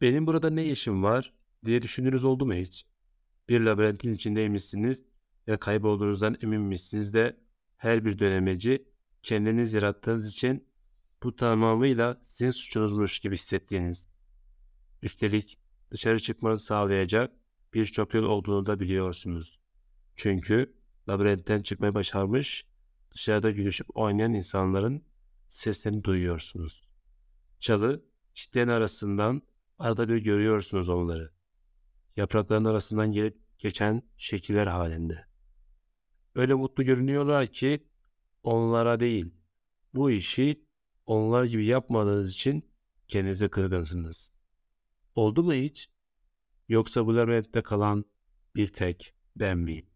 Benim burada ne işim var diye düşündüğünüz oldu mu hiç? Bir labirentin içindeymişsiniz ve kaybolduğunuzdan eminmişsiniz de her bir dönemeci kendiniz yarattığınız için bu tamamıyla sizin suçunuzmuş gibi hissettiğiniz. Üstelik dışarı çıkmanızı sağlayacak birçok yol olduğunu da biliyorsunuz. Çünkü labirentten çıkmayı başarmış, dışarıda gülüşüp oynayan insanların seslerini duyuyorsunuz. Çalı, çitlerin arasından arada bir görüyorsunuz onları. Yaprakların arasından gelip geçen şekiller halinde. Öyle mutlu görünüyorlar ki onlara değil, bu işi onlar gibi yapmadığınız için kendinize kızgınsınız. Oldu mu hiç? Yoksa bu labirentte kalan bir tek ben miyim?